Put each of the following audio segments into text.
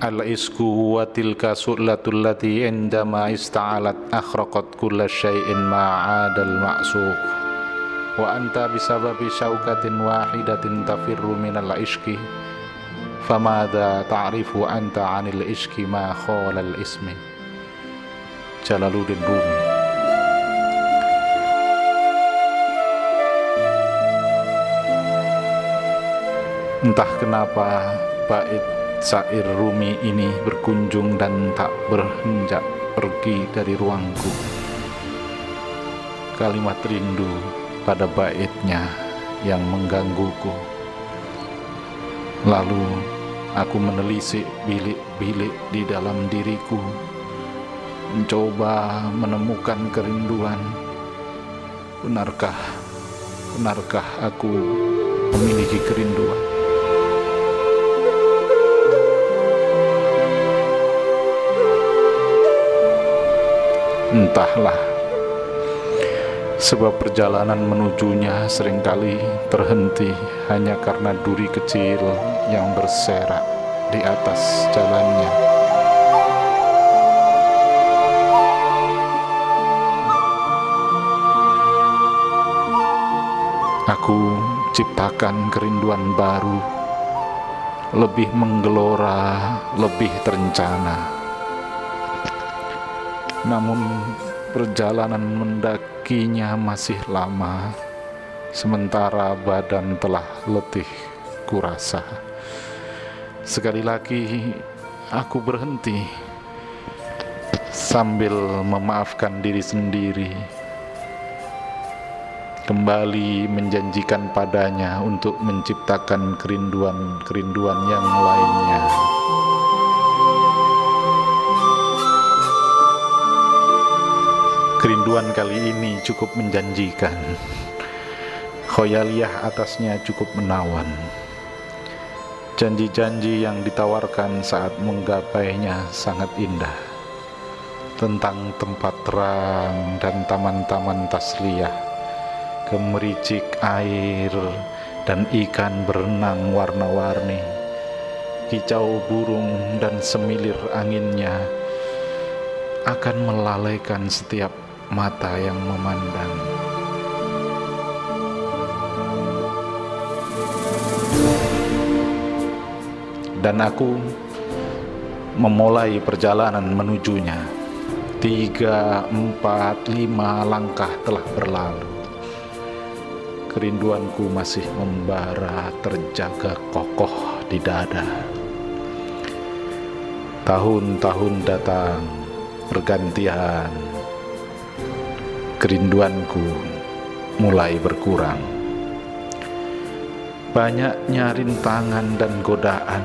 al-isku huwa tilka su'latul lati indama ista'alat akhraqat kulla syai'in ma'adal ma'suq. Wa anta bisababi syaukatin wahidatin tafirru minal ishki. Famadha ta'rifu anta anil ishki ma khalal ismi. Jalaluddin Rumi. Entah kenapa bait sair Rumi ini berkunjung dan tak berhenjak pergi dari ruangku. Kalimat rindu pada baitnya yang menggangguku. Lalu aku menelisik bilik-bilik di dalam diriku, mencoba menemukan kerinduan. Benarkah, benarkah aku memiliki kerinduan? Entahlah, sebab perjalanan menujunya sering kali terhenti hanya karena duri kecil yang berserak di atas jalannya. Aku ciptakan kerinduan baru, lebih menggelora, lebih terencana namun perjalanan mendakinya masih lama, sementara badan telah letih kurasa. Sekali lagi aku berhenti sambil memaafkan diri sendiri. Kembali menjanjikan padanya untuk menciptakan kerinduan-kerinduan yang lainnya. Kerinduan kali ini cukup menjanjikan. Khoyaliyah atasnya cukup menawan. Janji-janji yang ditawarkan saat menggapainya sangat indah. Tentang tempat terang dan taman-taman tasliyah, kemericik air dan ikan berenang warna-warni, kicau burung dan semilir anginnya akan melalaikan setiap mata yang memandang. Dan aku memulai perjalanan menujunya. Tiga, empat, lima langkah telah berlalu. Kerinduanku masih membara terjaga kokoh di dada. Tahun-tahun datang bergantian kerinduanku mulai berkurang. Banyaknya rintangan dan godaan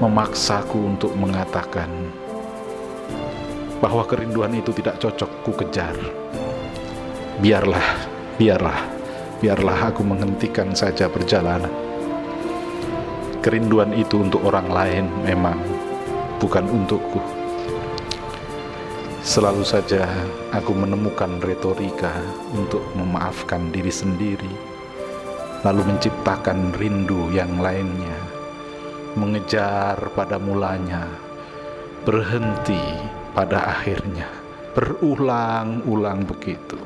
memaksaku untuk mengatakan bahwa kerinduan itu tidak cocok ku kejar. Biarlah, biarlah, biarlah aku menghentikan saja perjalanan. Kerinduan itu untuk orang lain memang bukan untukku. Selalu saja aku menemukan retorika untuk memaafkan diri sendiri, lalu menciptakan rindu yang lainnya, mengejar pada mulanya, berhenti pada akhirnya, berulang-ulang begitu.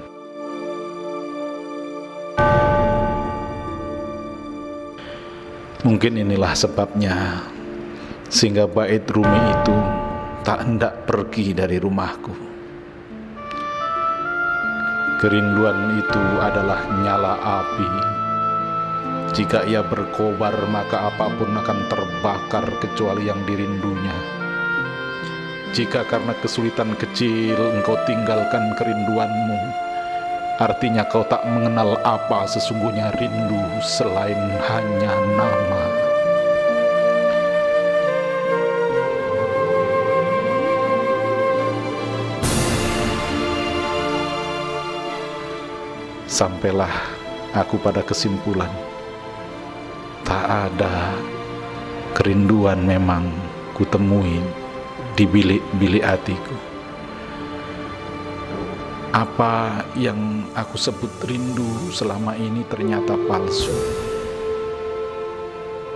Mungkin inilah sebabnya, sehingga bait Rumi itu tak hendak pergi dari rumahku. Kerinduan itu adalah nyala api. Jika ia berkobar, maka apa pun akan terbakar kecuali yang dirindunya. Jika karena kesulitan kecil engkau tinggalkan kerinduanmu, artinya kau tak mengenal apa sesungguhnya rindu selain hanya nama. Sampailah aku pada kesimpulan, tak ada kerinduan memang kutemui di bilik-bilik hatiku. Apa yang aku sebut rindu selama ini ternyata palsu.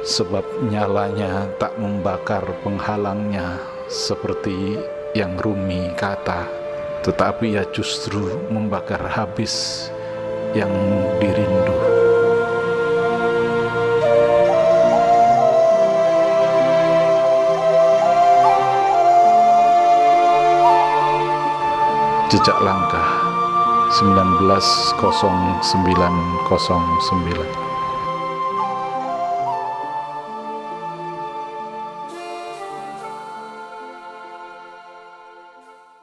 sebab nyalanya tak membakar penghalangnya seperti yang Rumi kata tetapi ia justru membakar habis yang dirindu. Jejak langkah 190909